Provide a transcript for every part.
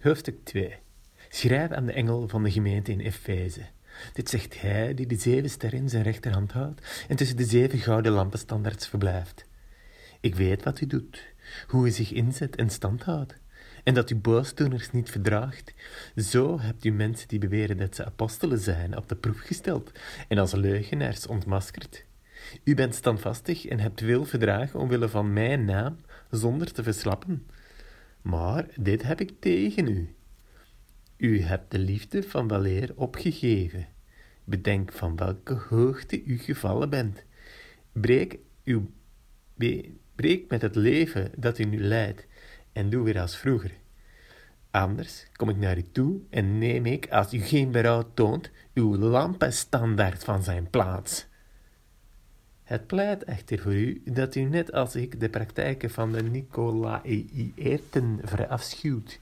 Hoofdstuk 2 Schrijf aan de engel van de gemeente in Efeze. Dit zegt hij die de zeven sterren in zijn rechterhand houdt en tussen de zeven gouden lampenstandaards verblijft. Ik weet wat u doet, hoe u zich inzet en stand houdt, en dat u boosdoeners niet verdraagt. Zo hebt u mensen die beweren dat ze apostelen zijn op de proef gesteld en als leugenaars ontmaskerd. U bent standvastig en hebt veel verdragen omwille van mijn naam, zonder te verslappen. Maar dit heb ik tegen u. U hebt de liefde van weleer opgegeven. Bedenk van welke hoogte u gevallen bent. Breek, uw, breek met het leven dat u nu leidt en doe weer als vroeger. Anders kom ik naar u toe en neem ik, als u geen berouw toont, uw lampenstandaard van zijn plaats. Het pleit echter voor u dat u net als ik de praktijken van de Nicolaïeten verafschuwt.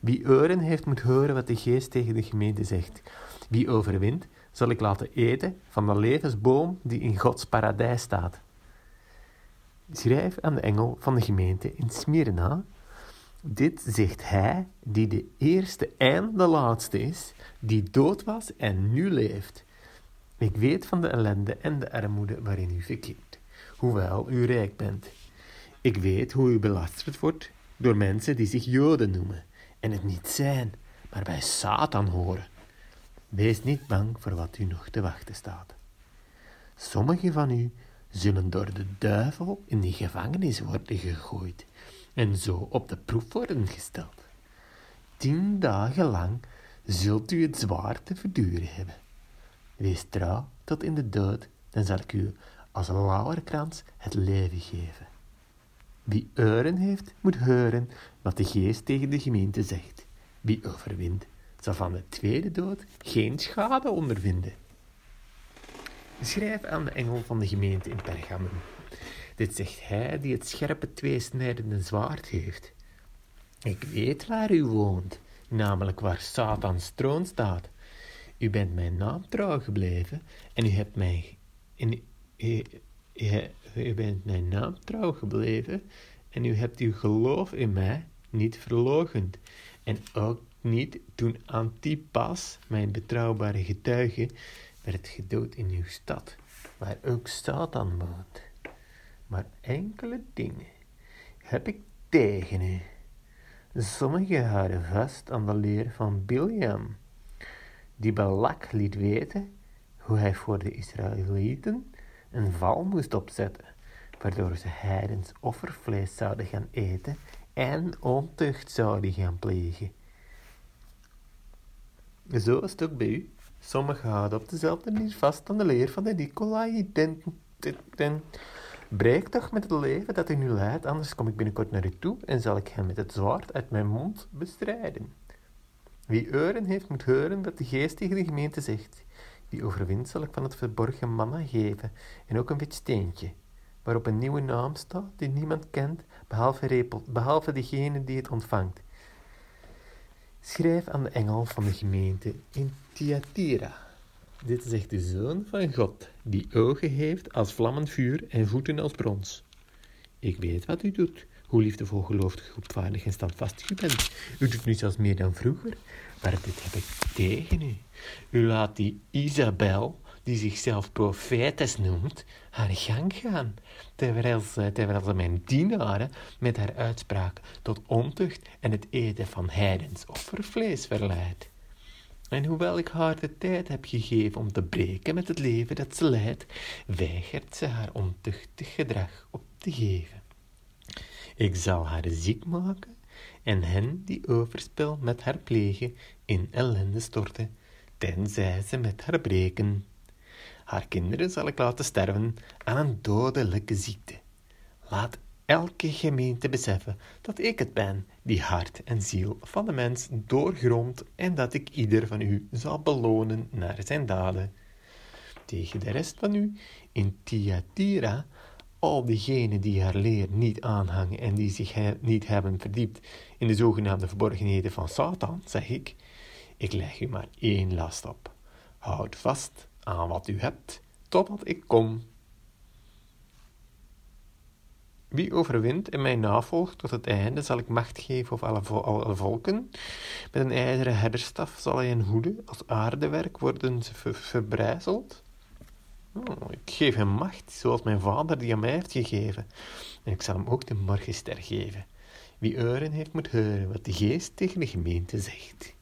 Wie oren heeft, moet horen wat de geest tegen de gemeente zegt. Wie overwint, zal ik laten eten van de levensboom die in Gods paradijs staat. Schrijf aan de engel van de gemeente in Smyrna. Dit zegt hij die de eerste en de laatste is, die dood was en nu leeft. Ik weet van de ellende en de armoede waarin u verkeert, hoewel u rijk bent. Ik weet hoe u belasterd wordt door mensen die zich Joden noemen en het niet zijn, maar bij Satan horen. Wees niet bang voor wat u nog te wachten staat. Sommigen van u zullen door de duivel in de gevangenis worden gegooid en zo op de proef worden gesteld. Tien dagen lang zult u het zwaar te verduren hebben. Wees trouw tot in de dood, dan zal ik u als een lauwerkrans het leven geven. Wie oren heeft, moet horen wat de geest tegen de gemeente zegt. Wie overwint, zal van de tweede dood geen schade ondervinden. Schrijf aan de engel van de gemeente in Pergamum. Dit zegt hij die het scherpe tweesnijdende zwaard heeft. Ik weet waar u woont, namelijk waar Satans troon staat. U bent mijn naam trouw gebleven en u hebt mij... U bent mijn naam trouw gebleven en u hebt uw geloof in mij niet verlogend. En ook niet toen Antipas, mijn betrouwbare getuige, werd gedood in uw stad, waar ook Satan woont. Maar enkele dingen heb ik tegen u. Sommigen houden vast aan de leer van Biliam, die Balak liet weten hoe hij voor de Israëlieten een val moest opzetten, waardoor ze heidens offervlees zouden gaan eten en ontucht zouden gaan plegen. Zo is het ook bij u. Sommigen houden op dezelfde manier vast aan de leer van de Nicolaïten. Breek toch met het leven dat u nu leidt, anders kom ik binnenkort naar u toe en zal ik hem met het zwaard uit mijn mond bestrijden. Wie oren heeft, moet horen wat de geest tegen de gemeente zegt. Wie overwint, zal ik van het verborgen manna geven en ook een wit steentje, waarop een nieuwe naam staat die niemand kent, behalve, repel, behalve degene die het ontvangt. Schrijf aan de engel van de gemeente in Thyatira. Dit zegt de Zoon van God, die ogen heeft als vlammend vuur en voeten als brons. Ik weet wat u doet, hoe liefdevol, geloofd, goedvaardig en standvastig u bent. U doet nu zelfs meer dan vroeger, maar dit heb ik tegen u. U laat die Isabel, die zichzelf profetes noemt, haar gang gaan, terwijl ze, terwijl ze mijn dienaren met haar uitspraak tot ontucht en het eten van heidens offervlees verleidt. En hoewel ik haar de tijd heb gegeven om te breken met het leven dat ze leidt, weigert ze haar ontuchtig gedrag op te geven. Ik zal haar ziek maken en hen die overspel met haar plegen in ellende storten, tenzij ze met haar breken. Haar kinderen zal ik laten sterven aan een dodelijke ziekte. Laat elke gemeente beseffen dat ik het ben die hart en ziel van de mens doorgrondt en dat ik ieder van u zal belonen naar zijn daden. Tegen de rest van u in Thyatira, al diegenen die haar leer niet aanhangen en die zich niet hebben verdiept in de zogenaamde verborgenheden van Satan, zeg ik, ik leg u maar één last op. Houd vast aan wat u hebt, totdat ik kom. Wie overwint en mij navolgt tot het einde, zal ik macht geven over alle, volken. Met een ijzeren herderstaf zal hij een hoede, als aardewerk worden ze ver verbrijzeld. Oh, ik geef hem macht, zoals mijn vader die aan mij heeft gegeven. En ik zal hem ook de morgenster geven. Wie euren heeft, moet horen wat de geest tegen de gemeente zegt.